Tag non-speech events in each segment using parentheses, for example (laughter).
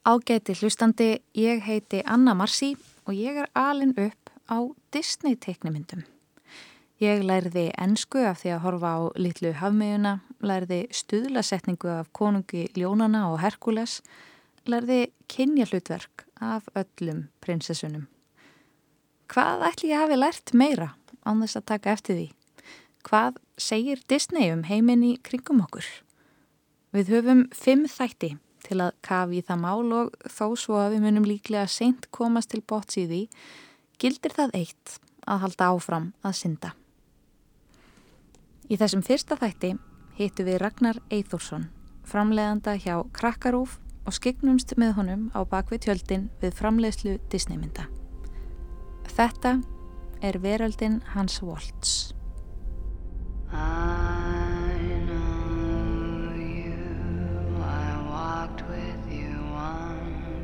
Ágæti hlustandi, ég heiti Anna Marsi og ég er alin upp á Disney teiknumyndum. Ég lærði ennsku af því að horfa á litlu hafmiðuna, lærði stuðlasetningu af konungi Ljónana og Herkules, lærði kynjahlutverk af öllum prinsessunum. Hvað ætli ég hafi lært meira án þess að taka eftir því? Hvað segir Disney um heiminn í kringum okkur? Við höfum fimm þætti til að kafi það mál og þó svo að við munum líklega seint komast til bóts í því, gildir það eitt að halda áfram að synda. Í þessum fyrsta þætti hittu við Ragnar Eithorsson, framleiðanda hjá Krakkarúf og skiknumst með honum á bakvið tjöldin við framleiðslu Disneymynda. Þetta er veröldin hans Volts. upon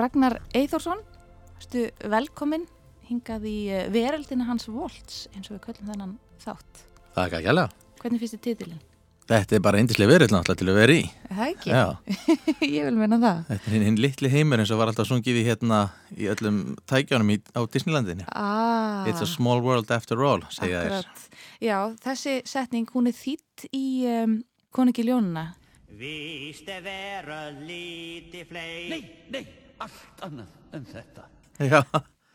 Ragnar Eithorsson, stu velkomin hingað í eh, veröldina hans Volts eins og við köllum þennan þátt. Það er ekki að gæla. Hvernig finnst þið titilinn? Þetta er bara eindislega verið náttúrulega til að vera í. Er Það ekki? Já, (laughs) Ég vil menna það. þetta er hinn, litli heimur eins og var alltaf sungið í hérna í öllum tækjánum í, á Disneylandinu. Ah, It's a small world after all, segja þér. akkurat. Já, þessi setning, hún er þýtt í um, Konungi Ljónuna. Víst er veröld lítið flei Nei, nei, allt annað en þetta. Já,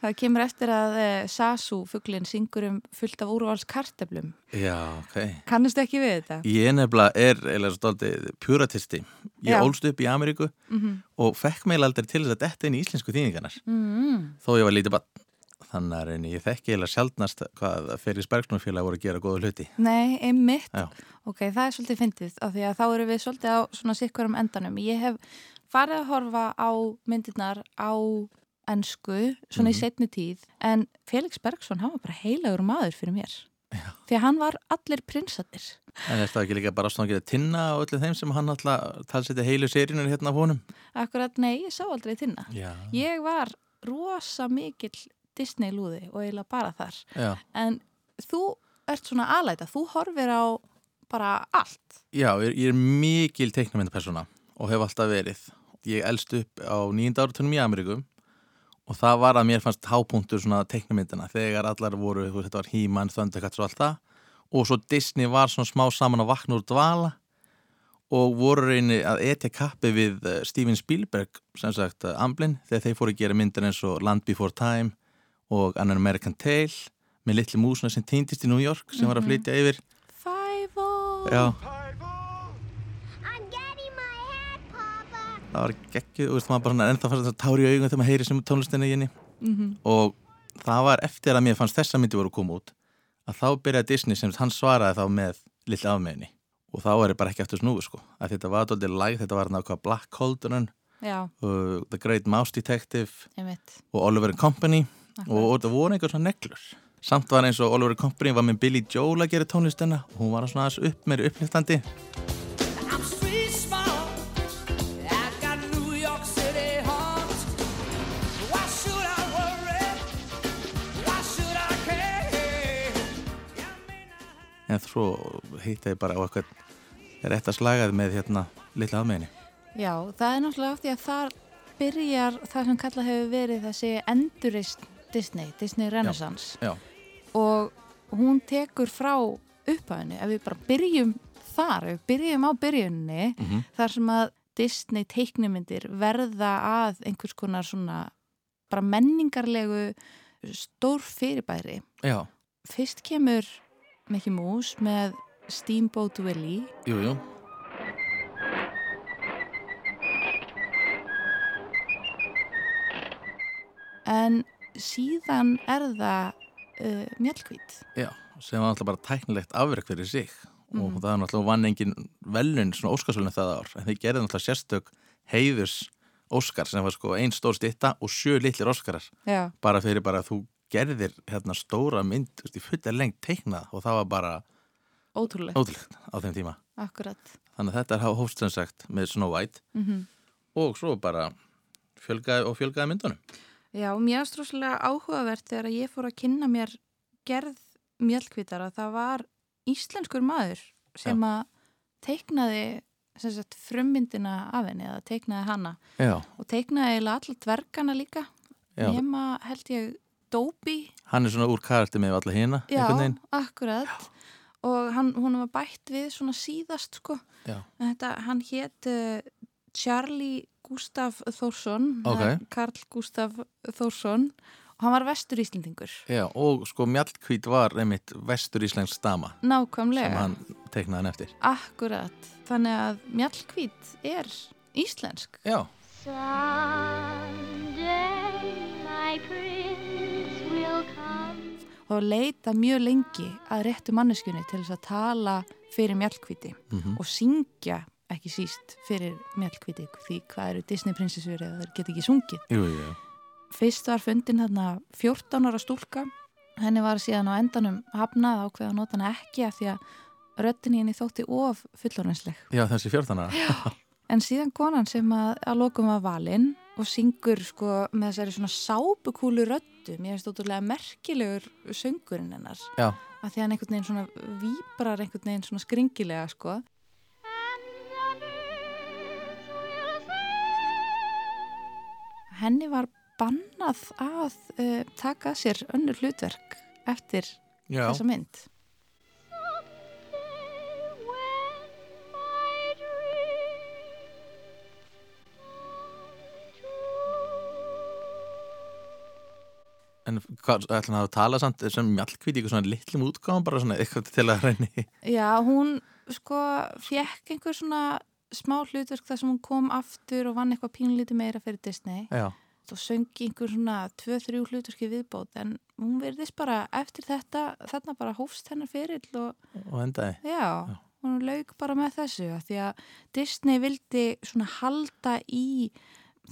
Það kemur eftir að uh, Sasu, fugglinn, syngur um fullt af úrvalskarteblum. já, ok. Kannastu ekki við þetta? Ég nefnilega er eiginlega stoltið puratisti. Ég Já. ólst upp í Ameríku Mm og fekk meil aldrei til þess að detta inn í íslensku þýðingarnar. -hmm. Þó ég var lítið bann. Þannig að reyni, ég þekki eiginlega sjaldnast hvað Ferris Bergsnúrfélag voru að gera góða hluti. Nei, einmitt. Já. Ok, það er svolítið fyndið af því að þá eru við svolítið á svona sikkurum endanum. Ég hef farið að horfa á myndirnar á ennsku, svona í Mhm. setni tíð, en Felix Bergsson, hann var bara heilagur maður fyrir mér. Já. Því að hann var allir prinsatnir. En er það ekki líka bara stangið að tinna og öllum þeim sem hann alltaf talseti heilu seríunir hérna af honum? Akkurat, nei, ég sá aldrei þinna. Já. Ég var rosa mikill Disney-lúði og eiginlega bara þar. Já, En þú ert svona alæta, þú horfir á bara allt. Já ég, ég er mikil teiknumyndapersona og hef alltaf verið. Ég elst upp á nýjunda áratunum í Ameríku og það var að mér fannst hápunktur svona teiknumyndina þegar allar voru, þú veist, þetta var He-Man, Thundercats og allt það og svo Disney var svona smá saman að vakna úr dvala og voru reyni að etja kappi við eh, Steven Spielberg, sem sagt, eh, Amblin, þegar þeir fóru að gera myndir eins og Land Before Time og An American Tale með litli músuna sem týndist í New York sem var að flytja yfir. Five-O! Já, I'm getting my hat, Papa. Það var geggjuð, og veist, maður bara ennþá fannst þetta tár í augun þegar maður heyri sem tónlistinni í henni. Mm og það var eftir að mér fannst þessa myndi voru að koma út að þá byrjaði Disney sem hann svaraði þá með lilla afmeðinni og þá er ég bara ekki eftir snúi sko. Að þetta var doldið læg, þetta var náttúrulega Black Cauldron uh, The Great Mouse Detective og Oliver and Company. Og, og það voru einhver svona neglur. Samt var eins og Oliver and Company var með Billy Joel að gera tónlistina og hún var svona aðeins upp meiri uppliftandi en svo hitta ég bara á eitthvað rétt að slagaði með hérna lilla afmeðinni Já, það er náttúrulega af því að þar byrjar það sem kallað hefur verið þessi endurist Disney, Disney Renaissance. Já, og hún tekur frá upphæðinu, ef við bara byrjum þar, ef við byrjum á byrjunni Mhm. þar sem að Disney teiknumyndir verða að einhvers konar svona bara menningarlegu stór fyrirbæri já, fyrst kemur Mickey Mouse með Steamboat Willie. Jújú jú. En síðan er það uh, mjölkvít Já, sem var alltaf bara tæknilegt afverk fyrir sig. Mm. og mhm. það var alltaf vann engin velun, svona Óskarsvölinu það ár. En þeir gerði alltaf sérstök heiðus Óskar sem var sko einn stór stitta og sjö lillir Óskarar. Bara fyrir bara að þú gerðir hérna stóra mynd veist, í fulla lengt teiknað og það var bara Ótrúlegt, ótrúlegt á þeim tíma. Akkurat. þannig að þetta er hófst sem sagt með Snow White Mm og svo bara fjölgaði og fjölgaði myndunum. Já, mér er stróslega áhugavert þegar ég fór að kynna mér gerð mjölkvítara. Það var íslenskur maður sem að teiknaði sem sagt, frummyndina af henni eða teiknaði hana. Já, og teiknaði eiginlega alla dvergana líka. Já, nema held ég Dóbi hann er svona úr karakter með alla hina Já, akkurat. Og hann, hún var bætt við svona síðast sko. Já. en þetta, hann hétt uh, Charlie Gustaf Þórsson Ok. eða Karl Gustaf Þórsson og hann var vestur Íslendingur. Já, og sko Mjallkvít var einmitt vestur íslensk stama sem nákvæmlega, hann teiknaði hann eftir. Akkurat. Þannig að mjallkvít er íslensk. Já, Someday my prince og leita mjög lengi að réttu manneskjunni til þess að tala fyrir mjallkvíti mhm, og syngja ekki síst fyrir mjallkvíti því hvað eru Disney prinsessur eða þeir geta ekki sungið. jú, jú, Fyrst var fundin þarna 14 ára stúlka, henni var síðan á endanum hafnað ákveða að nota hana ekki af því að röddin í henni þótti of fullorðinsleg. Já, þessi fjórðanara En síðan konan sem að, að lokum var valinn og syngur sko með þessari svona sápukúlu röddu, mér finnst ótrúlega merkilegur söngurinn hennar. Já, Af því að hann einhvern veginn svona víbrar einhvern veginn svona skringilega sko. Henni var bannað að uh, taka að sér önnur hlutverk eftir já, þessa mynd. En hvað, ætla hann að tala samt sem Mjallkvít í eitthvað svona litlum útgáðum bara svona eitthvað til að reyni Já, hún sko fekk einhver svona smá hlutverk þar sem hún kom aftur og vann eitthvað pínlítið meira fyrir Disney. Já, og söngi einhver svona 2-3 hlutverki viðbót en hún verðist bara eftir þetta þarna bara hófst hennar fyrir og og endaði. Já, hún lauk bara með þessu því að Disney vildi svona halda í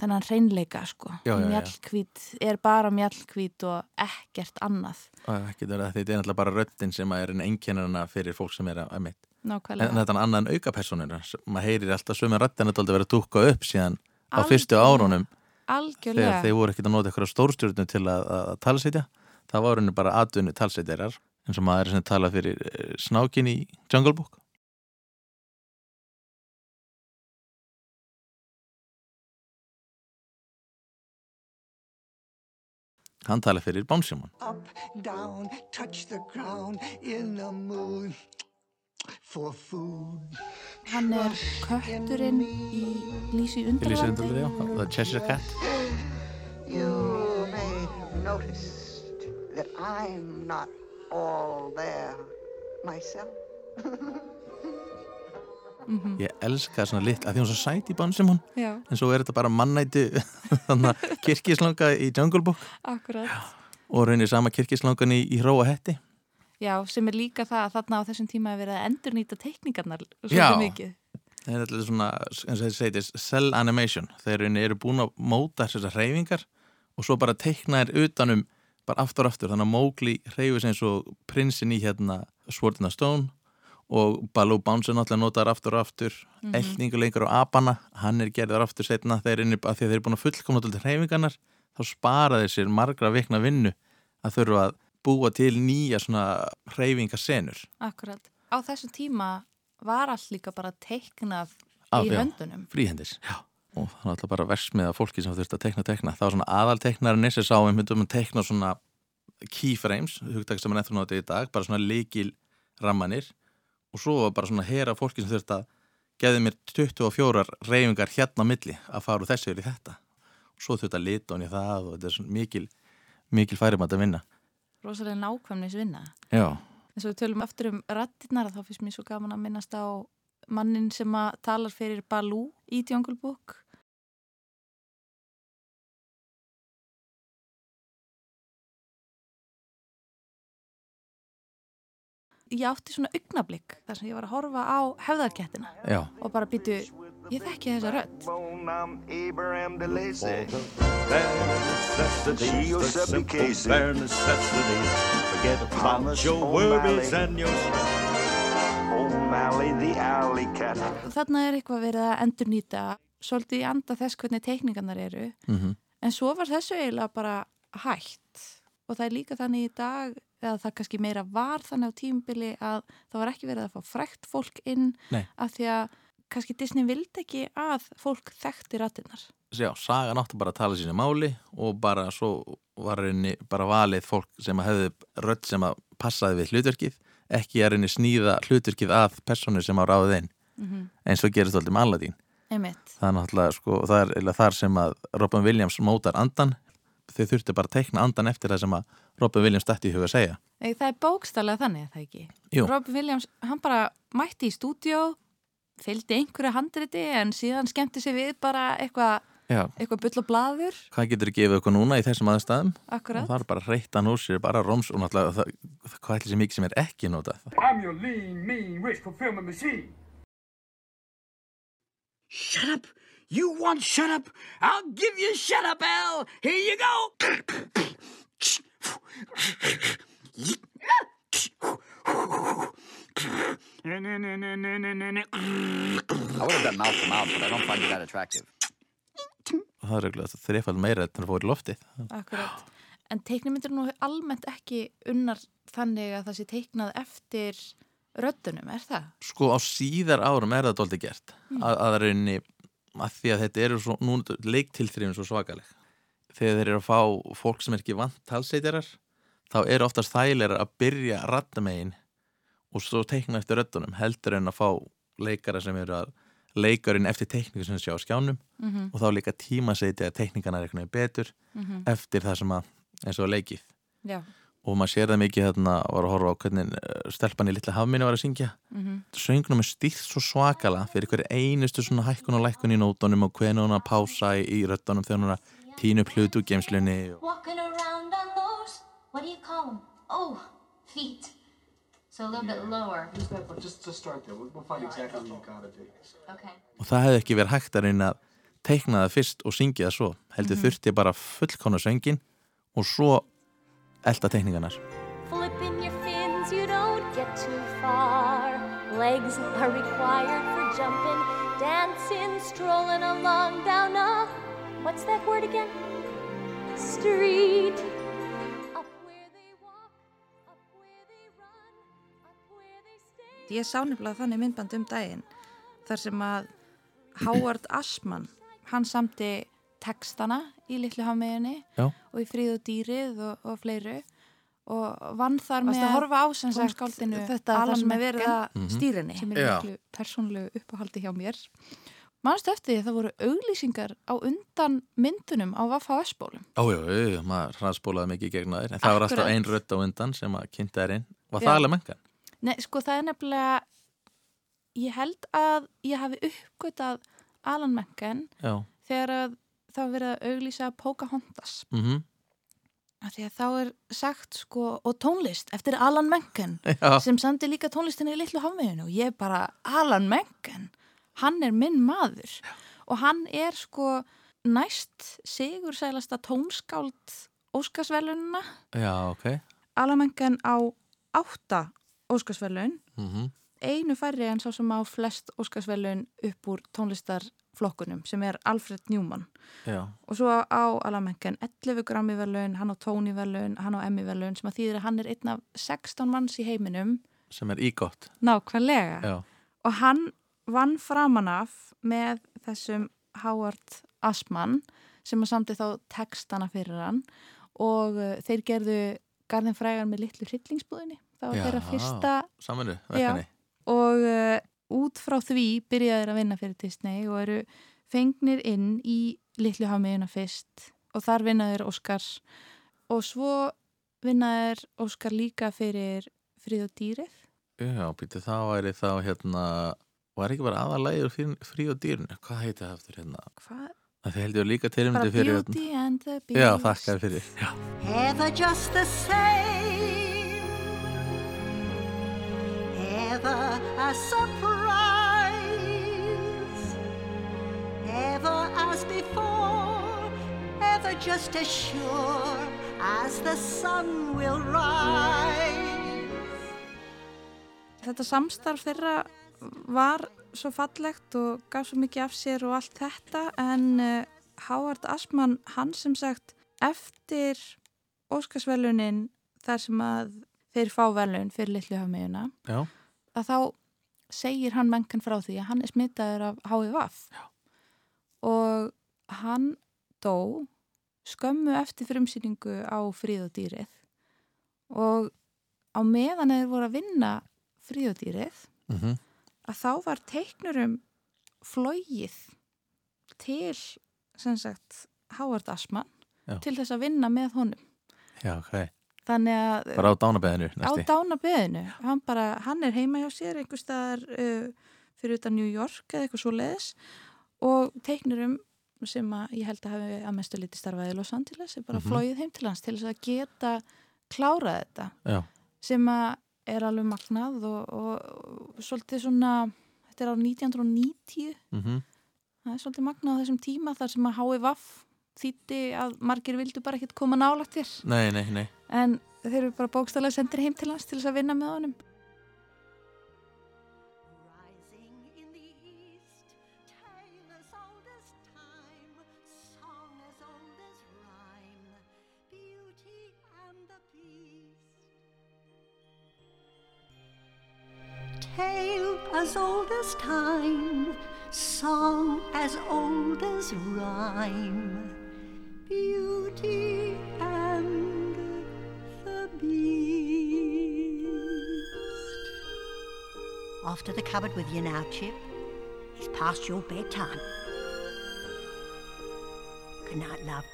þennan hreinleika sko. Mjallkvít er bara mjallkvít og ekkert annað. Ekki þetta er náttúrulega bara röddin sem er en einkennarna fyrir fólk sem er að mitt en nákvæmlega þetta er annan auka personir maður heyrir alltaf sömu röddin að þetta verið að dúkka upp síðan á Algjörlega. fyrstu árunum. Algjörlega. Þegar þeir voru ekkert að nota eitthvað stórstjórnum til að, að, talsetja það var bara atvinni talsetjarar eins og maður er sem tala fyrir eh, snákin í Jungle Book hann tala fyrir Bánsjóman up, down, touch the ground in the mood for food. hann er kötturinn í Lísi Elísa undralandi. Undarlega, já, The Cheshire Cat. You may have noticed that I'm not all there myself. (laughs) ég elska svona lit, að því hún er svo sæt í Bánsjóman já, en svo er þetta bara mannæti (laughs) kirkislanga í Jungle Book. Akkurat. Og raunir sama kirkislangan í, í Hróa Hetti. Já, sem er líka það að þarna á þessum tíma er verið að endurnýta tekníkarnar Já. svolítið mikið. Það er alltaf svona, eins og þetta segir, cell animation. Þeir eru- eru búin að móta þessar hreyfingar og svo bara teikna þær utanum bara aftur aftur. Þannig að Mowgli hreyfis eins og prinsin í hérna Sword in the Stone og Baloo Bounce er náttúrulega notaðar aftur og aftur. Mm -hmm. Elninguleikur og apana, hann er gerður aftur setna að að þeir eru búin að fullkomna til hreyfingarnar þá spara þeir sér margra vikna vinnu að þurfa að búa til nýja svona hreyfingasenur. akkurat, á þessum tíma var allt líka bara teiknað Af, í já. höndunum fríhendis já. og það er alltaf bara versmiða fólki sem þurfti að tekna tekna það var svona aðalteknarinn sem sá við myndum að tekna svona keyframes, hugtak sem er eftir notið í dag bara svona leikil rammanir og svo var bara svona hera fólki sem þurfti að geði mér 24 reyfingar hérna á milli að fara úr þessu yfir í þetta. Og svo þurfti að lita hún í það og þetta er svona mikil mikil færimætt að vinna. Rosalega nákvæmnis vinna já, eins og við tölum aftur um rattirnar þá finnst mér svo gaman að minnast á mannin sem að talar fyrir Baloo í Jungle Book ég átti svona augnablík þar sem ég var að horfa á hefðarkettina. Já, og bara býtu, ég þekki þessa rödd. Þarna er eitthvað verið að endurnýta svolítið í anda þess hvernig teikningarnar eru. Mhm, en svo var þessu eiginlega bara hægt og það er líka þannig í dag eða það kannski meira var þannig á tímbili að það var ekki verið að fá frækt fólk inn Nei. af því að kannski Disney vildi ekki að fólk þekkti rættinnar. já, sagan átti bara að tala sínu máli og bara svo var reyni bara valið fólk sem að hefði rödd sem að passaði við hlutverkið ekki að reyni snýða hlutverkið að personu sem á ráðið inn Mm eins og gerist alltaf með Aladdin Einmitt. það er náttúrulega sko, það er þar sem að Robin Williams mótar andan þau þurfti bara að teikna andan eftir það sem að Robin Williams dætti í huga að segja Nei, það er bókstallega þannig, er það ekki? Jú. Robin Williams, hann bara mætti í stúdíó, fylgdi einhverju handriti en síðan skemmti sig við bara eitthvað já, eitthva bull og blaður, hvað getur þið gefið okkur núna í þessum aðstæðum akkurat. og það er bara reytan úr sér, bara roms og náttúrulega það, hvað ætli sem mikið sem er ekki notað I'm your lean, mean, rich fulfillment machine. Shut up! You want shut up? I'll give you shut up, Al! Here you go! I would have done mouth to mouth, but I don't find you that attractive. það er eiginlega þreifald meira en það fór í loftið Akkurat. En teiknumyndir nú almennt ekki unnar þannig að það sé teiknað eftir röddunum, er það? sko á síðar árum er það dóldi gert að, að reyni að því að þetta eru svo, nú leiktilþrifin svo svakaleg þegar þeir eru að fá fólk sem er ekki vant talseitjarar þá eru oftast þægilegar að byrja rattamegin og svo teikna eftir röddunum heldur en að fá leikara sem eru að leikarinn eftir teikningu sem sjá á skjánum Mhm. og þá líka tímaseiti að teikningarna er eitthvað betur Mhm. eftir það sem að eins og leikið Já. Og maður sér það mikið þarna var að horfa á hvernig eh, stelpan í litla hafminni var að syngja Mhm. söngnum er stýrt svo svakala fyrir hverju einustu svona hækkun og lækkun í nótunum og hvernig hún að pása í, í röttunum þegar hún að tína upp hlutu og Walking around on those, what do you call them? Oh, feet. So a little bit lower. Just, that, just to start there, we'll, exactly where you gotta be. Okay. og það hefði ekki verið hægt að reyna að teikna það fyrst og syngja það svo heldur Mhm. þurfti bara fullkona söngin og svo elda teikningarnar Flipping your fins, you don't get too far. Legs are required for jumping, dancing, strolling along down a. What's that word again? Street. Ég sá nefnilega þannig myndband um daginn þar sem að Howard Ashman, hann samti textana í Littlu hafmeginni Já. og í Fríð og dýrið og, og fleiru og vann þar með að horfa á sem sagt þetta Alan sem er verið að Mhm. stýra henni? sem er miklu persónlegu uppáhaldi hjá mér Manstu eftir því að það voru auglýsingar á undan myndunum á Vaffa-Vespólum Ójú, maður hraðspólaði mikið gegn þær en það var alltaf Akkurat. ein rödd á undan sem að kynnta þær inn var Já. það alveg mengan? Nei, sko það er nefnilega ég held að ég hafi uppgötað Alan Menken Já, þegar að það var verið að auglýsa Pocahontas. Mhm. Af því að þá er sagt sko og tónlist eftir Alan Menken (laughs) Já. sem samti líka tónlistinni í litlu hafmiðinu og ég bara Alan Menken? Hann er minn maður. Og hann er sko næst sigursælasta tónskáld Óskarsvelunina Já, ok. Alan Menken á átta Óskarsvelun mhm. Einu færri en sá sem á flest Óskarsvelun upp úr tónlistarflokkunum sem er Alfred Newman. Já, og svo á Alan Menken 11 grammi velun, hann á Tony velun, hann á Emmy velun sem að þýðir að hann er einn af 16 manns í heiminum. Sem er ígott. Nákvæmlega. Já, og hann vann framan af með þessum Howard Asman sem að samti þá textana fyrir hann. Og uh, þeir gerðu Garðin frægar með litlu hryllingsbúðinni. Það var þeirra fyrsta saminu, verkefni. Og uh, út frá því byrjaði þeir að vinna fyrir Disney og eru fengnir inn í litlu hafmiðuna fyrst og þar vinnaður Óskars. Og svo vinnaður Óskar líka fyrir Frið og dýrið. Já, býttu það væri þá hérna var ekki bara aðalægur frí og dýrinu? Hvað heiti það aftur hérna? Hvað? Það heldur líka til um Bara þetta fyrir Beauty and the Beast. Já, þakka þér fyrir Já, Ever just the same. Ever a surprise. Ever as before, ever just as sure as the sun will rise. Þetta samstarf þeirra var svo fallegt og gaf svo mikið af sér og allt þetta en uh, Howard Asman, hann sem sagt eftir Óskarsvelunin þar sem að þeir fá velun fyrir litlu hafmiðuna Já, að þá segir hann mengan frá því að hann er smitaður af Já. og hann dó skömmu eftir frumsýningu á fríðodýrið og á meðan þeir voru að vinna fríðodýrið mhm, að þá var teiknurum flóið til sem sagt Howard Asman Já. til þess að vinna með honum. Já, ok þannig að Bara á dánabeðinu á dánabeðinu hann, bara, hann er heima hjá sér einhver staðar uh, fyrir utan New York eða eitthvað svo leiðis og teiknurum sem að ég held að hafi að mestu liti starfaði í Los Angeles er bara Mhm. flóið heim til hans til þess að geta klárað þetta. Já, sem að er alveg magnað og, og, og svolítið svona þetta er á 1990 mhm, það er svolítið magnað á þessum tíma þar sem að HIVAF þýtti að margir vildu bara ekkert koma nálagt þér. Nei, nei, nei. En þeir eru bara bókstæðlega sendir heim til hans til þess að vinna með honum. Rising in the east, tale as old as time, song as old as rhyme, beauty and the beast. Off to the cupboard with you now, Chip. It's past your bedtime. Good night, love.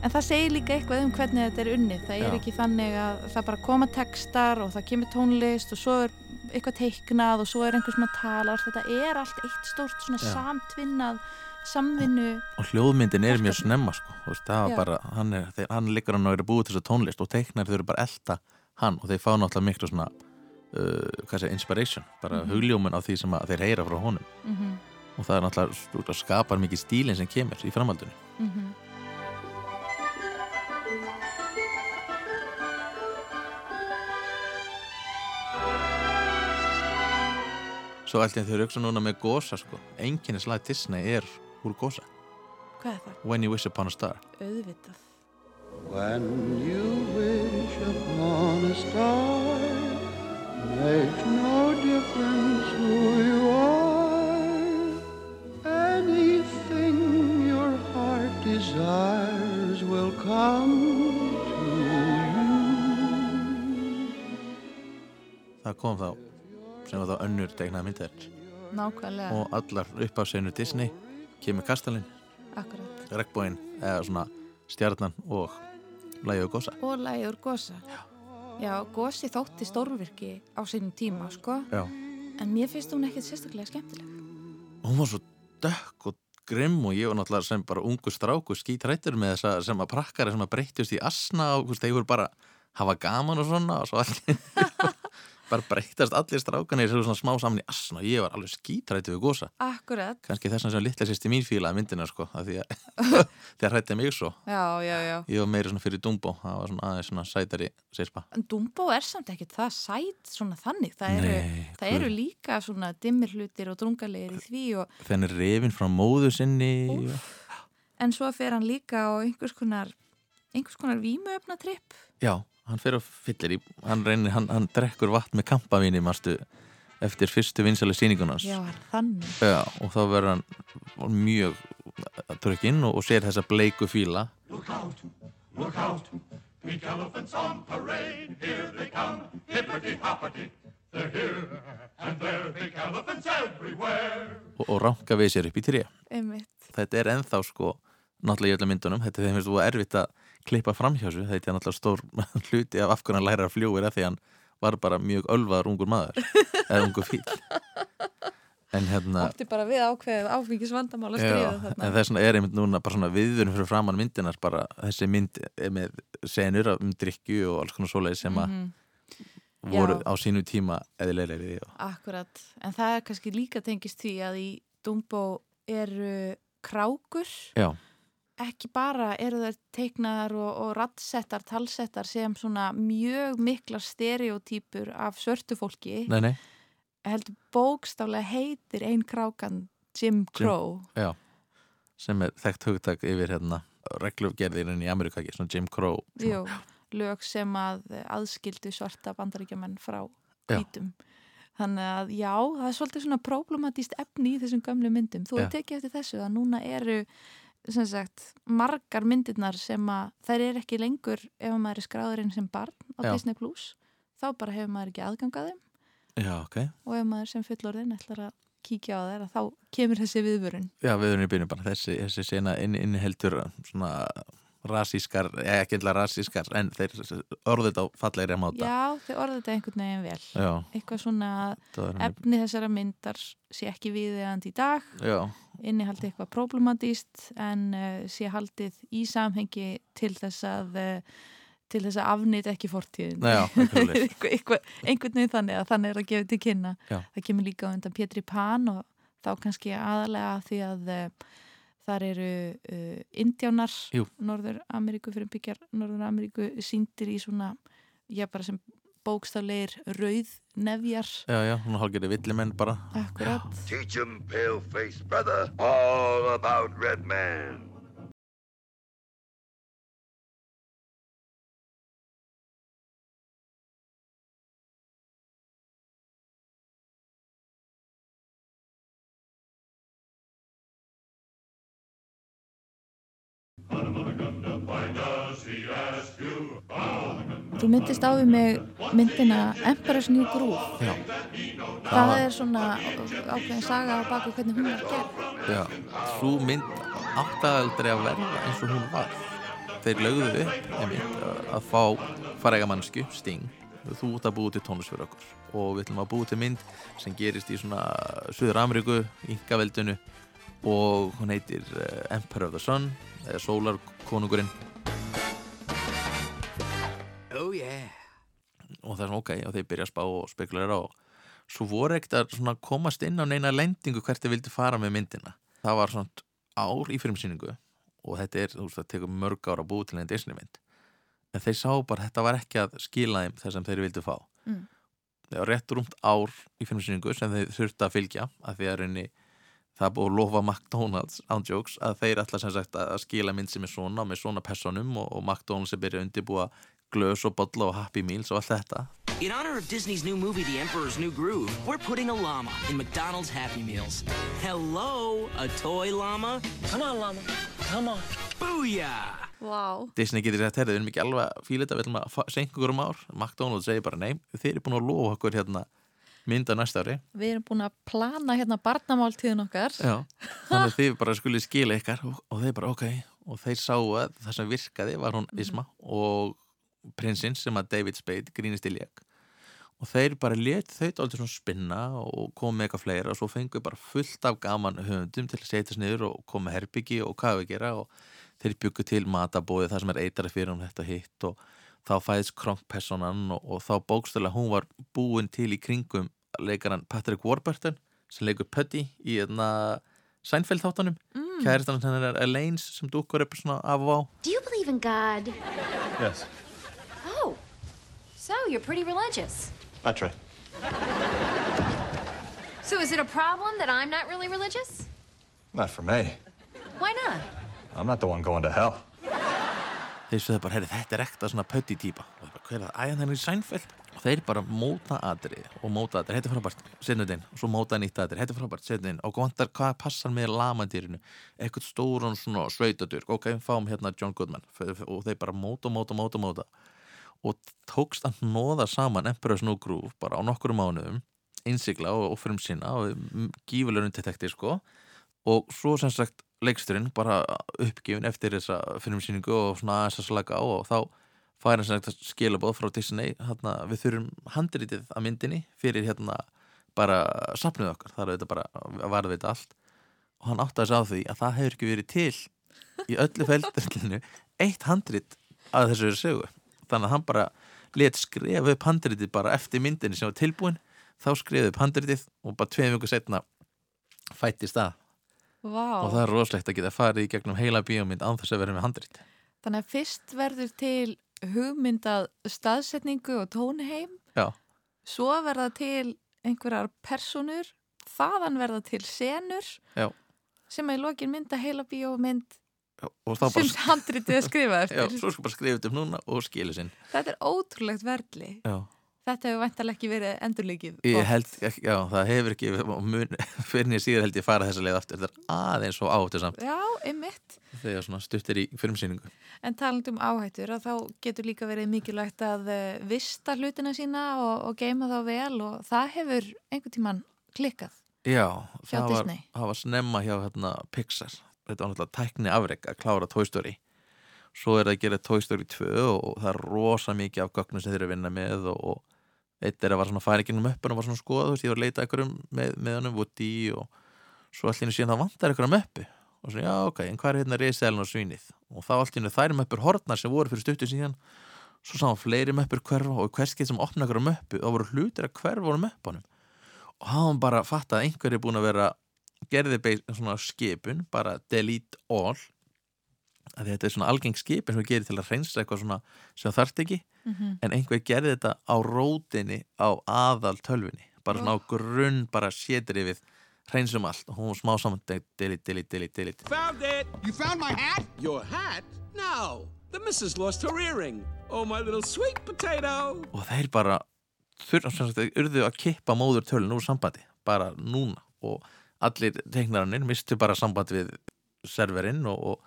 En það segir líka eitthvað um hvernig þetta er unnið. Það er Já. ekki þannig að það bara koma textar og það kemur tónlist og svo er eitthvað teiknað og svo er einhver sem að tala. Þetta er allt eitt stórt svona Já. samtvinnað samvinnu. Og hljóðmyndin er mjög snemma sko veist, bara, hann, er, þeir, hann liggur hann og er búið til þess að tónlist og teiknar þau eru bara að elta hann og þeir fá náttúrulega miklu svona uh, segir, inspiration, bara Mhm. hugljómun á því sem að þeir heyra frá honum Mm -hmm. og það er náttúrulega skapar mikið stílinn sem kemur í framhaldinu Mhm. Svo allt í einu þau eru hugsa núna með gósa sko Enginni slag Disney er úr gósa Hvað er það? When you wish upon a star Auðvitað. When you wish upon a star, makes no difference who you are. Anything your heart desires will come to you. Það kom þá sem var þá önnur tegnaða myndir Nákvæmlega. og allar uppáseinu Disney kemur kastalinn, Akkurat. regnbóin eða svona stjarnan og lægi og gósa Og lagið úr Gosa. Já, Gosi þótti stórvirki á sínum tíma, sko. Já. En mér finnst hún ekkert sérstaklega skemmtileg. hún var svo dökk og grimm og ég var náttúrulega sem bara ungu stráku skítrættur með þessa sem að prakkari sem að breyttist í asna og þeir voru bara hafa gaman og svona og svo allir (laughs) bara breyttast allir strákanir sem svona smá saman í asna og ég var alveg skítrættur við gósa Akkurat. kannski þess að sem litla sérst í mín fíla myndina sko, af því að (laughs) þegar hrætti mig svo Já, já, já. ég var meiri svona fyrir Dumbo það var svona aðeins svona sætari sérpa En Dumbo er samt ekkert það sæt svona þannig. Það eru, Nei, það eru líka svona dimmir hlutir og drungalegir í því og, þenni reyfin frá móðu sinni en svo fer hann líka á einhvers konar, einhvers konar vímuöfnatripp. Já, hann fer á fyllir í hann reynir, hann, hann drekkur vatn með kampavíni mástu, eftir fyrstu vinsæli sýningunans Já, þannig. Já, og þá verður hann mjög drukkinn og, og sér þessa bleiku fíla Look out, look out, pink elephants on parade, here they come, hippity-hoppity, they're here, and there pink elephants everywhere. og, og ranka við sér upp í tré Einmitt. Þetta er ennþá sko náttúrulega í öllum myndunum, þetta er þeim þú erfitt að klippa framhjásu, þetta er náttúrulega stór (laughs) hluti af af hverju hann læra að fljúir af því hann var bara mjög ölvaður ungur maður eða ungur fíl (laughs) en hérna Átti bara við ákveðið áfengis vandamál að Já, stríða en þess vegna er einmitt núna bara svona viðvörun fyrir framann myndinar bara þessi mynd er með senur um drikju og alls konar svoleið sem að Mhm. voru Já. á sínu tíma eðilegri og... Akkurat, en það er kannski líka tengist því að í Dumbo eru krákur, Já, ekki bara eru þær teiknaðar og, og rattsettar, talsettar sem svona mjög miklar stereotýpur af svörtu fólki, nei, nei, heldur bókstálega heitir ein krákan Jim Crow. já sem er þekkt hugtak yfir hérna reglufgerðirinn í Amerika ekki, svona Jim Crow Jú, lög sem að aðskildu svarta bandaríkjumenn frá hvítum. Þannig að já, það er svolítið svona problematíst efni í þessum gömlu myndum. Þú hefur tekið eftir þessu að núna eru sagt, margar myndirnar sem að þær eru ekki lengur ef maður er skráðurinn sem barn á Já. Disney Plus þá bara hefur maður ekki aðgangað þeim Já, ok. og ef maður sem fullorðin ætlar að kíkja á þær þá kemur þessi viðvörun Já, við erum í byrjun bara þessi, þessi sena inn, inniheldur svona rasískar, ekki eitthvað rasískar en þeir orðið á fallegri að máta. Já, þau orðið þetta einhvern veginn vel. Já. eitthvað svona að efni þessara myndar sé ekki viðeigandi í dag. Innihaldi eitthvað problematíst en uh, sé haldið í samhengi til þess að uh, til þess að afnýta ekki fortíðin Já, (laughs) einhvern veginn þannig að þannig er að gefa til kynna. Já. það kemur líka undan Pétri Pan og þá kannski aðalega því að uh, þar eru uh, indjánar Jú. Norður Ameríku fyrir byggjar Norður Ameríku síndir í svona já bara sem bókstafleir rauð nefjar já, já, hún hálfgerði villimenn bara Akkurat Teach 'em, pale-faced brother, all about Red Man. Þú myndist á við mig myndina Emperor's New Groove. Já, Það er svona ákveðin saga á baku hvernig hún var gerð. Já, svo mynd áttagaldri að verða eins og hún var. Þeir lögðu upp einmitt, að fá farægamannsku, Sting. Þú út að búið til fyrir okkur. Og við ætlum að búið til mynd sem gerist í svona Suður Ameríku, Ingaveldinu og hún heitir uh, Emperor of the Sun eða Sólarkonungurinn Oh yeah. og það er svona ok og þeir byrja að spá og spekulera og svo voru ekkert að komast inn á neina lendingu hvert þeir vildi fara með myndina. Það var svona ár í fyrirmsýningu og þetta er, þú veist, það tekur mörg ára að búið til einn Disney mynd en þeir sá bara, þetta var ekki að skila þeim þess sem þeir vildi fá. Mm. það var rétt rúmt ár í fyrirmsýningu sem þeir þurfti að fylgja að því að reyni það er búið að lofa McDonalds án jokes að þeir ætla sem sagt að skila mynd sem er svona með svona personum og, og McDonalds er byrjað að undirbúa glös og bolla og Happy Meals og allt þetta In honor of Disney's new movie, The Emperor's New Groove, we're putting a llama in McDonald's Happy Meals. Hello, a toy llama? Come on, llama. Come on. Booyah! Wow. Disney getur herrið, við erum ekki alveg að fíla þetta, við ætlum að senka okkur um ár McDonalds segir bara, nei, þeir eru búin að lofa okkur hérna mynda næsta ári. Við erum búin að plana hérna barnamáltíðin okkar. Já, þannig að þið bara skulle skila ykkar og, og þeir bara, ok og þeir sáu að það sem virkaði var hún Isma og prinsinn sem að David Spade grínist í lék. Og þeir bara let þau aldrei svona spinna og kom með eitthvað fleira og svo fengu bara fullt af gaman höfundum til að setjast niður og koma herbyggi og hvað við gera og þeir byggu til matabóði það sem er eitari fyrir hún þetta hitt og þá fæðist kronkpersonan og, og þá bókstölega hún var búin til í kringum leikaran Patrick Warburton sem leikur Putty í þarna Seinfeld þáttanum mm. kæristan hennar er Elaine sem dúkkur upp svona af og á Do you believe in God? Yes, Oh, so you're pretty religious. that's right. So is it a problem that I'm not really religious? Not for me. Why not? I'm not the one going to hell. Þeir sögðu bara, herri, þetta er ekta svona Putty típa. Og þeir bara, hver er það, æðan hennar í Seinfeld. Og þeir bara móta aðri og móta aðri, þetta er frábært, setjum þetta inn. Og svo móta nýtt aðri, þetta er frábært, setjum þetta inn. Og vantar hvað passar með lamandýrinu eitthvað stóran svona sveitadur ok, við fáum hérna John Goodman. Og þeir bara móta, móta, móta, móta. Og tókst að nóða saman Emperor's New Groove bara á nokkru mánuðum innsigla og, fyrir sína og gífulegur undirtektir sko. Og svo sem sagt leiksturinn bara uppgifin eftir þessa filmsýningu og svona aðeins að slaka á og þá fær sem sagt skilabóð frá Disney hérna, við þurfum handritið að myndinni fyrir hérna bara sapnuð okkar, það er þetta bara að varða þetta allt. Og hann átti að segja á því að það hefur ekki verið til í öllu feldurlinu eitt handrit að þessu sögu. Þannig að hann bara let skrifa upp handritið bara eftir myndinni sem var tilbúin þá skrifa upp handritið og bara tveim vikur setna fættist það Vá. og það er roslegt að geta farið í gegnum heila bíómynd án þess að vera með handrit. Þannig að fyrst verður til hugmyndað staðsetningu og tónheim, Já, svo verða til einhverjar personur, þaðan verða til senur. Já, sem að í lokin mynda heila bíómynd sem bara handritið er skrifað (laughs) Já, eftir. svo skal bara skrifa þetta upp núna og skilu sinn. Þetta er ótrúlegt verðli. Já, Þetta hefur væntalega ekki verið endurleikið. ég held, ekki- já, það hefur ekki mun, (laughs) fyrir nýja síður held ég fara þessa leið aftur þetta er aðeins og áhættu samt Já, einmitt. þegar svona stuttir í fyrirmsýningu En talandi um áhættur að þá getur líka verið mikilvægt að eh, vista hlutina sína og, og geima þá vel og það hefur einhvern tíman klikkað. Já, það var, var snemma hjá hérna, Pixar þetta var náttúrulega tækni afreg að klára Toy Story svo er það að gera Toy Story 2 og, það er rosa mikið af gögnum sem þeir eru að vinna með og, eitt er að var svona færi gegnum möppun og var svona skoða, þú veist, ég var að leita einhverjum með, með honum Woody og svo allir síðan það vantar einhverja möppu og svo já ok, en hvað er hérna riselin og svínið? Og þá allir þær möppur hortnar sem voru fyrir stuttu síðan svo sá hann fleiri möppur hverfa og hvers getur sem opna einhverja möppu og voru hlutir að hverfa voru möppunum. Og hann bara fatt að einhver er búin að vera gerði skipun bara delete all að þetta er svona algeng skipun sem við gerir til að reynsa eitthvað svona sem þarft ekki Mhm. en einhver gerði þetta á rótinni á aðal tölvunni bara svona á grunn, bara sétir yfir reynsum allt og hún smá saman delete, delete, delete, delete Found it! You found my hat? Your hat? No. The missus lost her earring. Oh, my little sweet potato. og þeir bara þurfa sem sagt, þeir urðu að kippa móður tölun úr sambandi bara núna og allir teiknarannir mistu bara samband við serverinn og, og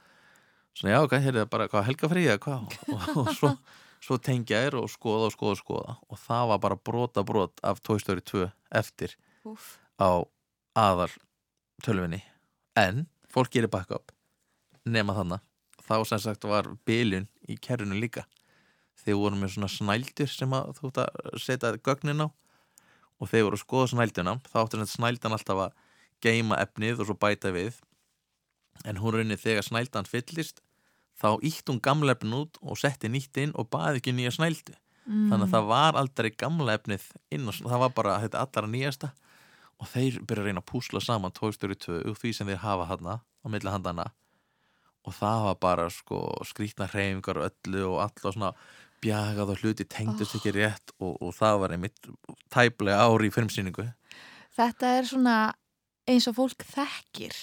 svona já ok, hér er það bara hvað helgafrí eða hvað? Og, og svo, svo tengja þér og skoða og skoða og skoða. Og það var bara brota brot af Toy Story 2 eftir Úff. á aðal tölvinni en fólk gerir backup nema þannig þá sem sagt var bylun í kerrunu líka. Þeir voru með svona snældur sem að þú ert að setja gögnin á. Og þeir voru að skoða snælduna. Þá sagt snældan alltaf að geima efnið og svo bæta við en hún raunni þegar snældan fyllist þá ítt hún gamla efnin út og setti nýtt inn og baði ekki nýja snældu. Mm. þannig að það var aldrei gamla efnið inn og það var bara þetta allra nýjasta. Og þeir byrja að reyna að púsla saman Story 2 úr því sem þeir hafa hana á milli handana og það var bara sko skrýtna hreyfingar og öllu og allar svona bjagað og hluti tengdust ekki rétt og, og það var einmitt tæplega ári í filmsýningu Þetta er svona eins og fólk þekkir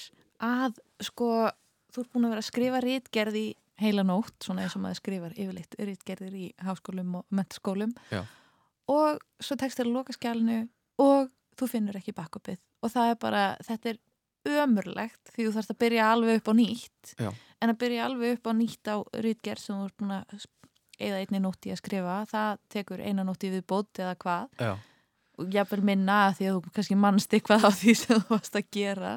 að sko þú ert búin að vera að skrifa rítgerð í heila nótt, svona eins og maður skrifar yfirleitt rítgerðir í háskólum og mentaskólum Já. og svo tekst þér loka skjálnu og þú finnur ekki backupið og það er bara, þetta er ömurlegt því þú þarfst að byrja alveg upp á nýtt Já. en að byrja alveg upp á nýtt á rítgerð sem þú ert búin að eða einni nótt í að skrifa, það tekur eina nótt í viðbót eða hvað Já. og jafnvel minna að því að þú kannski mannst eitthvað á því sem þú varst að gera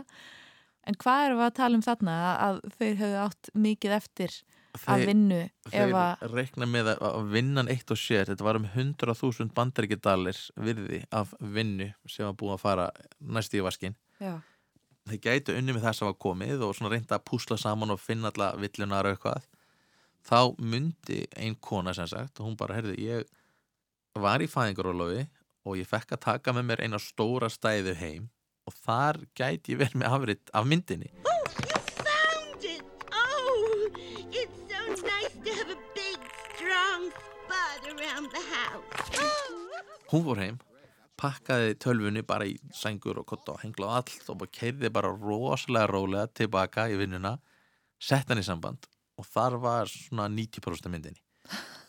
en hvað erum við að tala um þarna að þeir hefðu átt mikið eftir að vinnu þeir að reikna með að- vinnan eitt og sér þetta var um 100.000 bandaríkjadalir virði af vinnu sem var búið að fara næst í vaskin já, þeir gætu unni með þess að var komið og reynda að púsla saman og finna alla villunar og eitthvað. Þá myndi ein kona sem sagt og hún bara, heyrðu, ég var í fæðingarólofi og ég fekk að taka með mér eina stóra stæðu heim og þar gæti ég verið með afrit af myndinni Found it! Oh, it's so nice to have a big, strong spot around the house. hún fór heim pakkaði tölvunni bara í sængur og kotta og hengla á allt og keirði bara rosalega rólega tilbaka í vinnuna sett hann í samband og þar var svona 90% af myndinni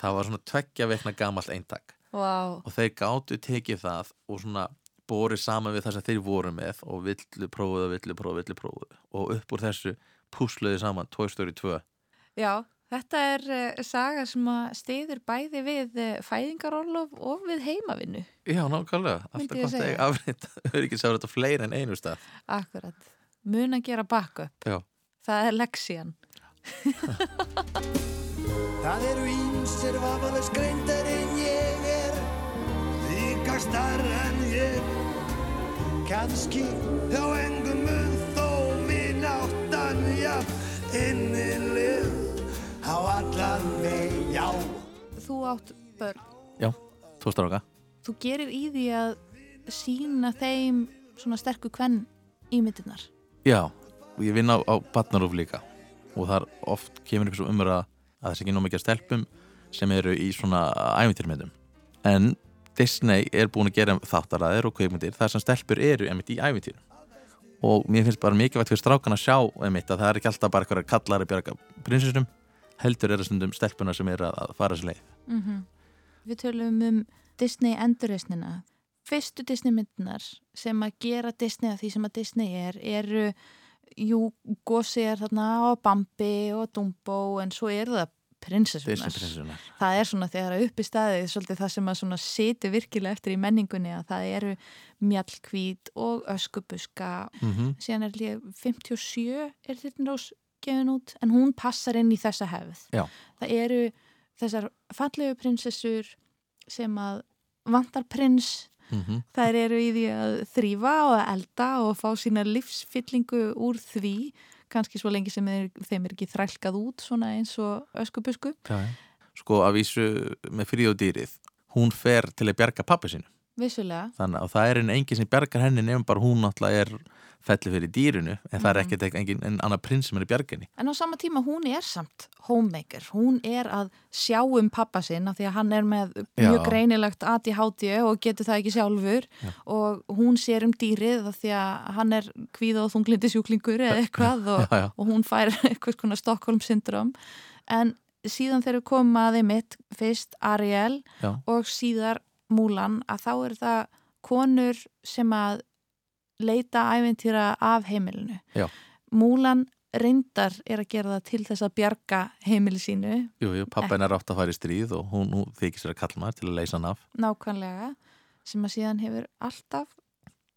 það var svona tveggja vekna gamalt eintak wow. og þeir gátu tekið það og svona borið saman við það sem þeir voru með og villu prófuðu, villu prófuðu, villu prófuðu. Og upp úr þessu púsluði saman Toy Story 2 já, þetta er uh, saga sem að stiður bæði við uh, fæðingarorlof og við heimavinnu. Já, nákvæmlega, alltaf ég gott að eiga afrið auðvitað (laughs) þetta fleiri en einu stað. Akkurat, mun að gera backup. Já, það er leksían (laughs) Það eru ímsir vafalus greindar en ég er Líka starra en ég. Kanski þá engum mun þó minn áttan Já, innileg. Á allan veg, já. Þú átt börn. Já, tvo stráka. Þú gerir í því að sína þeim svona sterku kvenn ímyndirnar. Já, og ég vinn á, á Batnarúf líka. Og þar oft kemur upp svo umræða að það sé ekki nóg mikið af stelpum sem eru í svona ævintýrmyndum en Disney er búin að gera þáttaræðir og kveikmyndir þar sem stelpur eru einmitt í ævintýrum. Og mér finnst bara mikilvægt fyrir strákan að sjá einmitt að það er ekki alltaf bara eitthvað kallari bjarga prinsessum heldur er það stundum stelpuna sem eru að, fara þessi leið. Mm Við tölum um Disney endurreisnina. Fyrstu Disney myndinar sem að gera Disney að því sem að Disney er, eru, jú, Gósi er þarna og Bambi og Dumbo en svo eru það prinsessunar. Það er svona þegar að upp í staðið svolítið það sem að svona siti virkilega eftir í menningunni að það eru mjallkvít og öskubuska Mhm. síðan er líka 57 er Þyrnirós gefin út en hún passar inn í þessa hefð Já. það eru þessar fallegu prinsessur sem að vantar prins Mhm. þær eru í því að þrýfa og elda og fá sína livsfyllingu úr því kannski svo lengi sem er, þeim er ekki þrælkað út svona eins og öskubusku. Sko að vísu með frí og dýrið hún fer til að bjarga pappi sinu vissulega. Þannig að það er einn engin sem bjargar henni nefnum bara hún náttúrulega er felli fyrir dýrinu en það er Mhm. ekkert engin en annar prins sem er í bjarginni En á sama tíma hún er samt homemaker, hún er að sjá um pappa sinn af því að hann er með mjög Já. greinilegt ADHD og getur það ekki sjálfur og hún sér um dýrið af því að hann er kvíða og þunglindi sjúklingur eða eitthvað (laughs) og, Já, já. og hún fær (laughs) eitthvað svona Stockholm syndrom en síðan þegar við komum að þeim mitt fyrst Ariel Já. og síðar Múlan að þá er það konur sem að leita æventýra af heimilinu. Já. Múlan reyndar er að gera það til þess að bjarga heimili sínu. Jú, jú, pappa hennar átt að fara í stríð og hún, þykir sér að kalla maður til að leysa hann af. Nákvæmlega sem að síðan hefur alltaf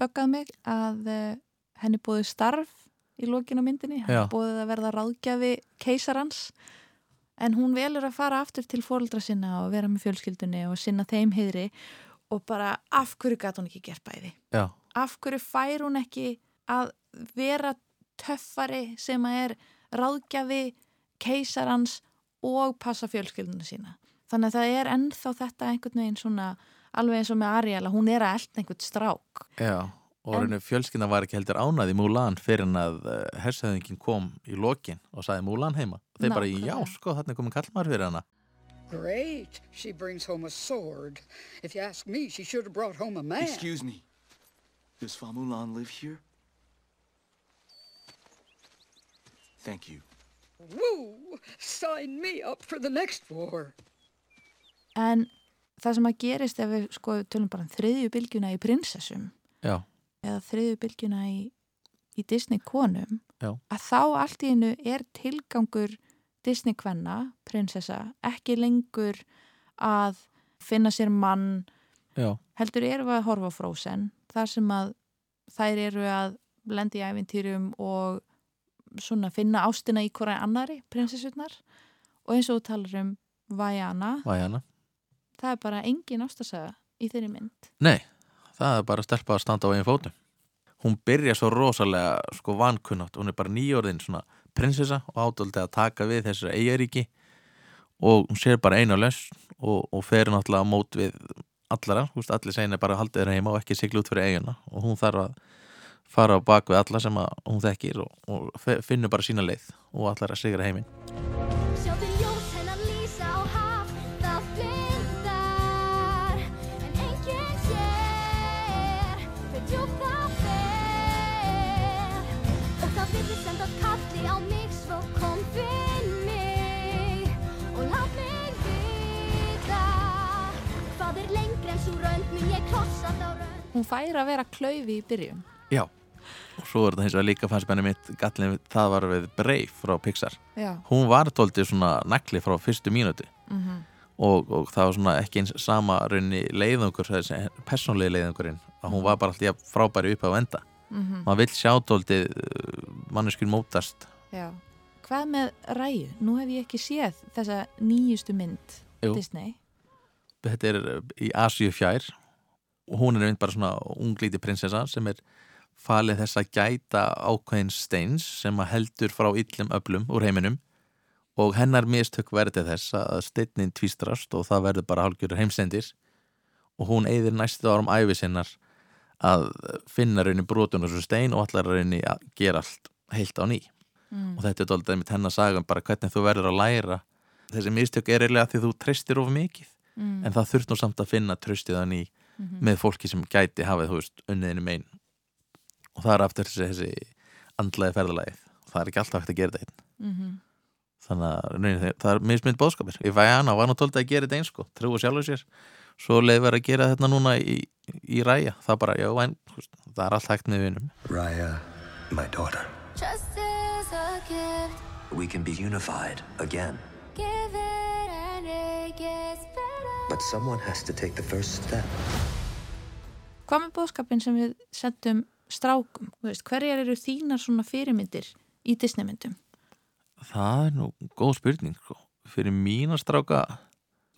böggað mig að uh, henni búið starf í lokinu á myndinni, henni búið að verða ráðgjafi keisarans. En hún velur að fara aftur til fóreldra sinna og vera með fjölskyldunni og sinna þeim heiðri og bara af hverju gat hún ekki gert bæði? Já, af hverju fær hún ekki að vera töffari sem að er ráðgjafi keisarans og passa fjölskylduna sína. Þannig að það er ennþá þetta einhvern veginn svona alveg eins og með Ariel að hún er að elda einhvern strák. já og en... fjölskynna var ekki heldur ánað í Múlan fyrir en að uh, hersöðingin kom í lokin og sagði Múlan heima og þeir bara, já sko, þarna er komin kallmaður fyrir hana Great. She brings home a sword. If you ask me, she should have brought home a man. Excuse me. Does Famulan live here? Thank you. Woo! Sign me up for the next war. En það sem að gerist ef við sko tölum bara um þriðju bylgjuna í prinsessum Já, eða þriðju bylgjuna í, í Disney konum já, að þá allt í einu er tilgangur Disney kvenna, prinsessa, ekki lengur að finna sér mann, já, heldur erum við að horfa á Frozen, þar sem að þær eru að lendi í æfintýrum og svona finna ástina í hverja annari, prinsessurnar. Og eins og þú talar um Vajana, Vajana. það er bara engin ástasaga í þeirri mynd. Nei, það er bara stelpa að standa á einn fótum. Hún byrja svo rosalega sko vankunnátt, hún er bara nýjórðin svona prinsessa og ádóldi að taka við þessari eigaríki og hún sér bara eina löst og, og fer náttúrulega mót við allara, veist, allir segina bara haldið þeirra heima og ekki sigla út fyrir eiguna og hún þarf að fara á bak við alla sem hún þekkir og, og finnur bara sína leið og allar að sigra heiminn Hún fær að vera klaufi í byrjun. Já, og svo er þetta hins vegar líka fannst benni mitt gallin, það var við Brave frá Pixar Já. hún var tóltið svona nakli frá fyrstu mínúti Mhm. og, og það var svona ekki eins sama raunni leiðungur, þessi persónlegi leiðungurinn að hún var bara alltaf frábæri upp á enda Mhm. maður vill sjá tóltið manneskjur mótast Já. Hvað með ræju? Nú hef ég ekki séð þessa nýjustu mynd Jú. Disney. þetta er uh, í Asíu fjær og hún er einmitt bara svona unglíti prinsessa sem er falið þess að gæta ákveðin steins sem að heldur frá illum öflum úr heiminum. Og hennar mistök verði þess að steinnin tvístrast og það verður bara hálgjörður heimsendir og hún eyðir næstu árum æfi sinnar að finna raunin brotun og svo stein og allar raunin að gera allt heilt á ný. Mm. og þetta er dálítið með hennar sagum bara hvernig þú verður að læra. Þessi mistök er eiginlega því þú treystir of mikið. Mm. en það þurft nú samt að finna tröstið á ný Mhm. með fólki sem gæti hafið, þú veist, unniðinu megin og það er aftur þessi, þessi andlaði ferðalagið það er ekki alltaf hægt að gera þetta einn Mhm. þannig að raunin, það er mismynd bóðskapir ég fæ hana, var tóltið að gera þetta eins sko trúi sjálfur sér, svo leið verið að gera þetta núna í, í ræja, það bara, já, en veist, það er allt hægt með vinum Raya, my daughter. Just as a gift, We can be unified again. give it and it gets better. But someone has to take the first step. Hvað með bóðskapin sem við sendum strákum? Hverjar eru þínar svona fyrirmyndir í Disneymyndum? það er nú góð spurning sko. fyrir mína stráka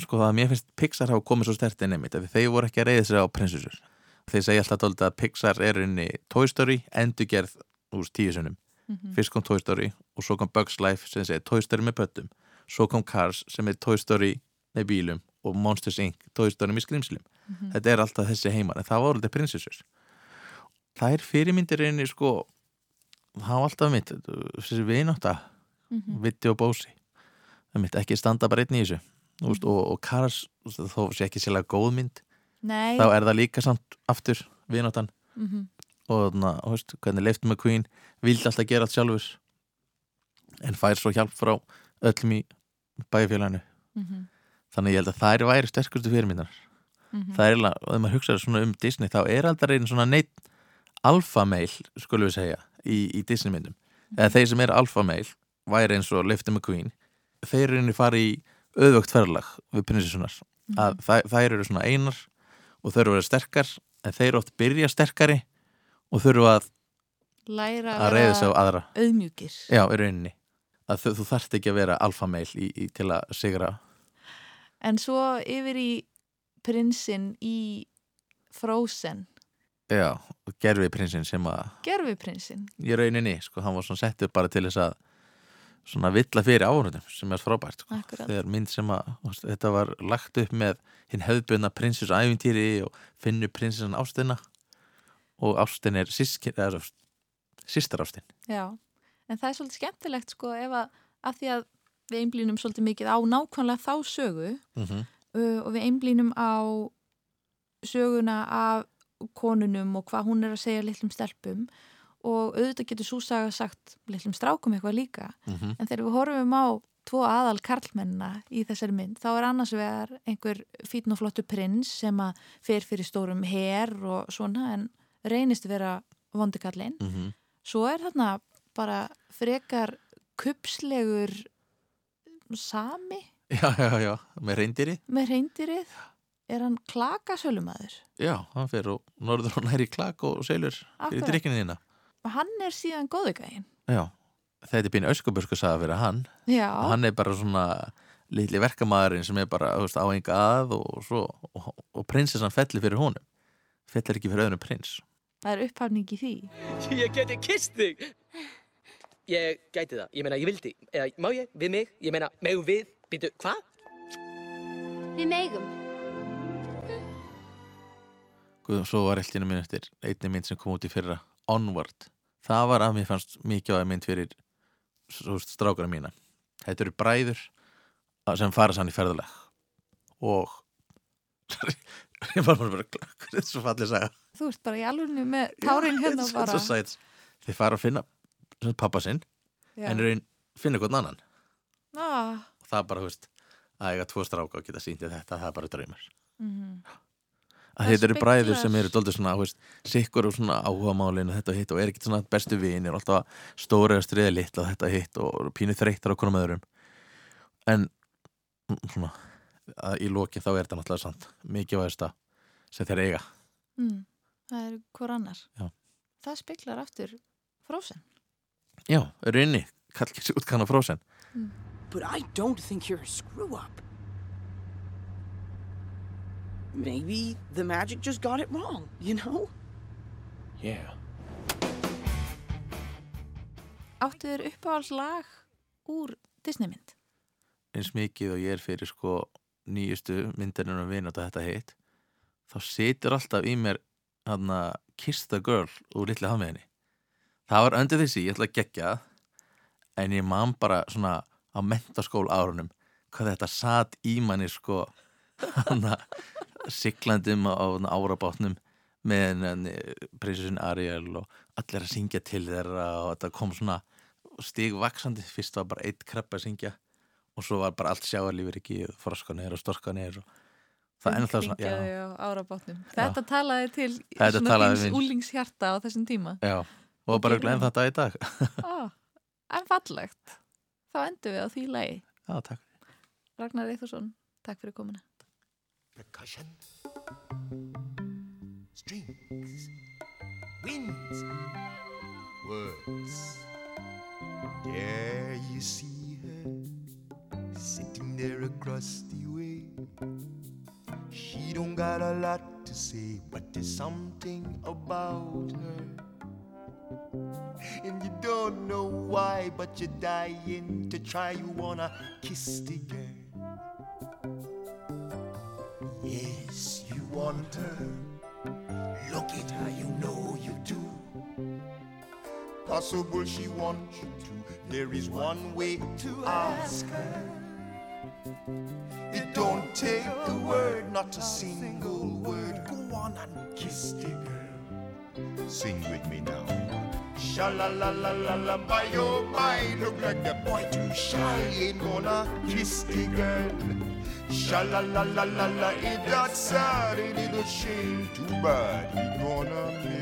sko það að mér finnst Pixar hafa komið svo stert inn einmitt, af því þeir voru ekki að reyða sig á prinsessur þeir segja alltaf dálítið að Pixar er inni Toy Story, endurgerð úr tíu sunnum, Mhm. fyrst kom Toy Story og svo kom Bugs Life sem segir Toy Story með pöttum, svo kom Cars sem er Toy Story með bílum og Monsters Inc. Toy Story með skrimslum Mhm. þetta er alltaf þessi heimar en það voru alltaf prinsessur það er fyrirmyndir inni sko það var alltaf mitt, þessi vinátta Mhm. Vitti og Bósi það mitt ekki standa bara einn í þessu mm. veist, og, og Karas, þó sé ekki sérlega góð mynd Nei. þá er það líka samt aftur vináttan Mhm. og þannig, veist, hvernig Leiftur McQueen vildi alltaf gera allt sjálfur en fær svo hjálp frá öllum í bæfélaginu Mhm. Þannig ég held að það er væri sterkustu fyrirmyndar Mhm. það er eiginlega, og ef maður hugsaður svona um Disney þá er aldrei einn svona neitt alfameil, skulum við segja í, í Disney myndum, eða þeir sem eru alfameil væri eins og Leiftur McQueen þeir eru inni fari í auðvögt ferðlag við prinsessunar að þær, þær eru svona einar og þau eru að vera sterkar en þeir eru oft byrja sterkari og þurfu að, Læra að reyða sig á aðra. auðmjúkir. já, í rauninni. Að þú, þú þarft ekki að vera alfameil í, í, til að sigra En svo yfir í prinsinn í Frozen, já, gerfi prinsinn sem að gerfiprinsinn. í rauninni, sko, hann var svona settur bara til þess að svona villa fyrir áhörðum sem er frábært, sko. Þegar mynd sem að þetta var lagt upp með hinn hefðbjörna prinsess æfintýri og finnur prinsessan ástina og ástin er sískin, eða sýstar ástin Já, en það er svolítið skemmtilegt sko ef að, að því að við einblínum svolítið mikið á nákvæmlega þá sögu mm -hmm. uh, og við einblínum á söguna af konunum og hvað hún er að segja litlum stelpum og auðvitað getur svo saga sagt litlum strákum eitthvað líka Mhm. en þegar við horfum á tvo aðal karlmennina í þessari mynd þá er annars vegar einhver fítn og flottu prins sem að fer fyrir stórum her og svona en reynist vera vondikallinn Mhm. svo er þarna bara frekar kupslegur sami? Já, já, já, með reyndýri með reyndirið er hann klakasölumæður já, hann fer og norður og næri klak og selur fyrir drikkinu þína. Og hann er síðan góðugægin já, þetta er býn öskubörsku saga fyrir hann. Já. hann er bara svona litli verkamæðurinn sem er bara veist, á enga að og, svo, og, og prinsessan fellir fyrir honum. Fellir ekki fyrir öðrum prins. Það er upphafning í því. Ég geti kist þig Ég gæti það, ég meina ég vildi. Eða má ég, við mig, ég meina megum við? Býtu, hvað? Við megum. Guð, svo var eltinu minn eftir. Einni mynd sem kom út í fyrra. Onward. Það var að mér fannst mikið á mynd fyrir strákara mína. Þetta eru bræður sem fara sann í ferðalag. Og (laughs) ég var bara bara þetta er svo fallið saga. Þú ert bara í alvegni með tárin hérna Þetta er bara svo sæt. þeir fara að finna pappa sinn Já. en raun finna hvern annan. Ah, og það er bara, þú veist, að eiga tvo stráka og geta síndið þetta, það er bara draumar mm að Það þetta eru bræður sem eru doldið svona, veist, sikkur og svona áhuga málinu þetta hitt og er ekki svona bestu vinir alltaf stóri að stríða litla þetta hitt og pínu þreyttar á konum öðrum. En svona að í lokin þá er þetta náttúrulega sant mikilvægasta sem þeir eiga. Mm, það er hvor annar. Já. það speklar aftur frósen já, eru inni, kall ekki sér útkanna frósen But I don't think you're a screw up. Maybe the magic just got it wrong, you know? Yeah. áttu þér uppáhalds lag úr Disneymynd eins mikið og ég er fyrir sko nýjustu myndirinn um vinut og þetta hitt þá situr alltaf í mér hann að Kiss the Girl úr litli hafmiðinni það var öndir þessi, ég ætla að gegja en ég man bara svona á mentaskól árunum hvað þetta satt í manni sko (laughs) hann að siglandum á, árabátnum með prinsessin Ariel og allir að syngja til þeirra og þetta kom svona stigvaksandi, fyrst var bara eitt krepp að syngja og svo var bara allt sjáarlífur ekki froskanir og storkanir og það ennþá svona já, Hringjaði á árabátnum. Þetta talaði til svona talaði við- úlingshjarta á þessum tíma. já, og bara glenn þetta í dag (laughs) ah, en fallegt. Þá endur við á því lagi. já, takk Ragnar Eithusson, takk fyrir komuna. Percussion, strings, winds, words. There you see her sitting there across the way. She don't got a lot to say, but there's something about her. And you don't know why, but you're dying to try. You wanna kiss the girl. Yes, you want her. Look at her, you know you do. Possible she wants you to. There is one way to ask her. It don't take a word, not a single word. Go on and kiss the girl. Sing with me now. Sha la la la la la, by your mind, look like the boy too shy. Ain't gonna kiss the girl. Sha la la la la la, it that sad, it is a shame, too bad. He gonna miss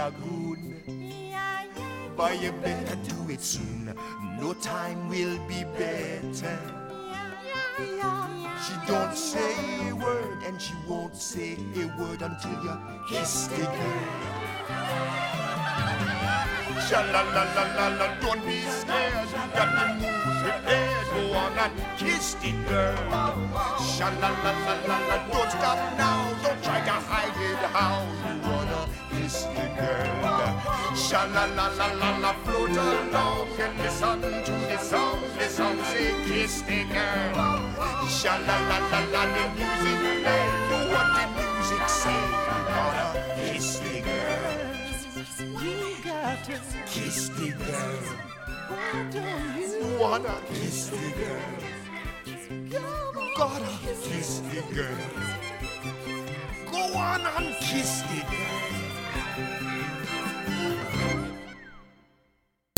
lagoon. But you better do it soon, no time will be better. She don't say a word, and she won't say a word until you kiss the girl. Sha la la la la la, don't be scared. You got the moves prepared. Go on and kiss the girl. Sha la la la la la, don't stop now. Don't try to hide it. How girl? Sha la la la la la, float along and listen to the song. The song say kiss the girl. Sha la la la la, the music play. Do what the music say. Gotta kiss the girl. You gotta kiss the girl. Wanna kiss the girl. Gotta kiss the girl. Go on and kiss the girl.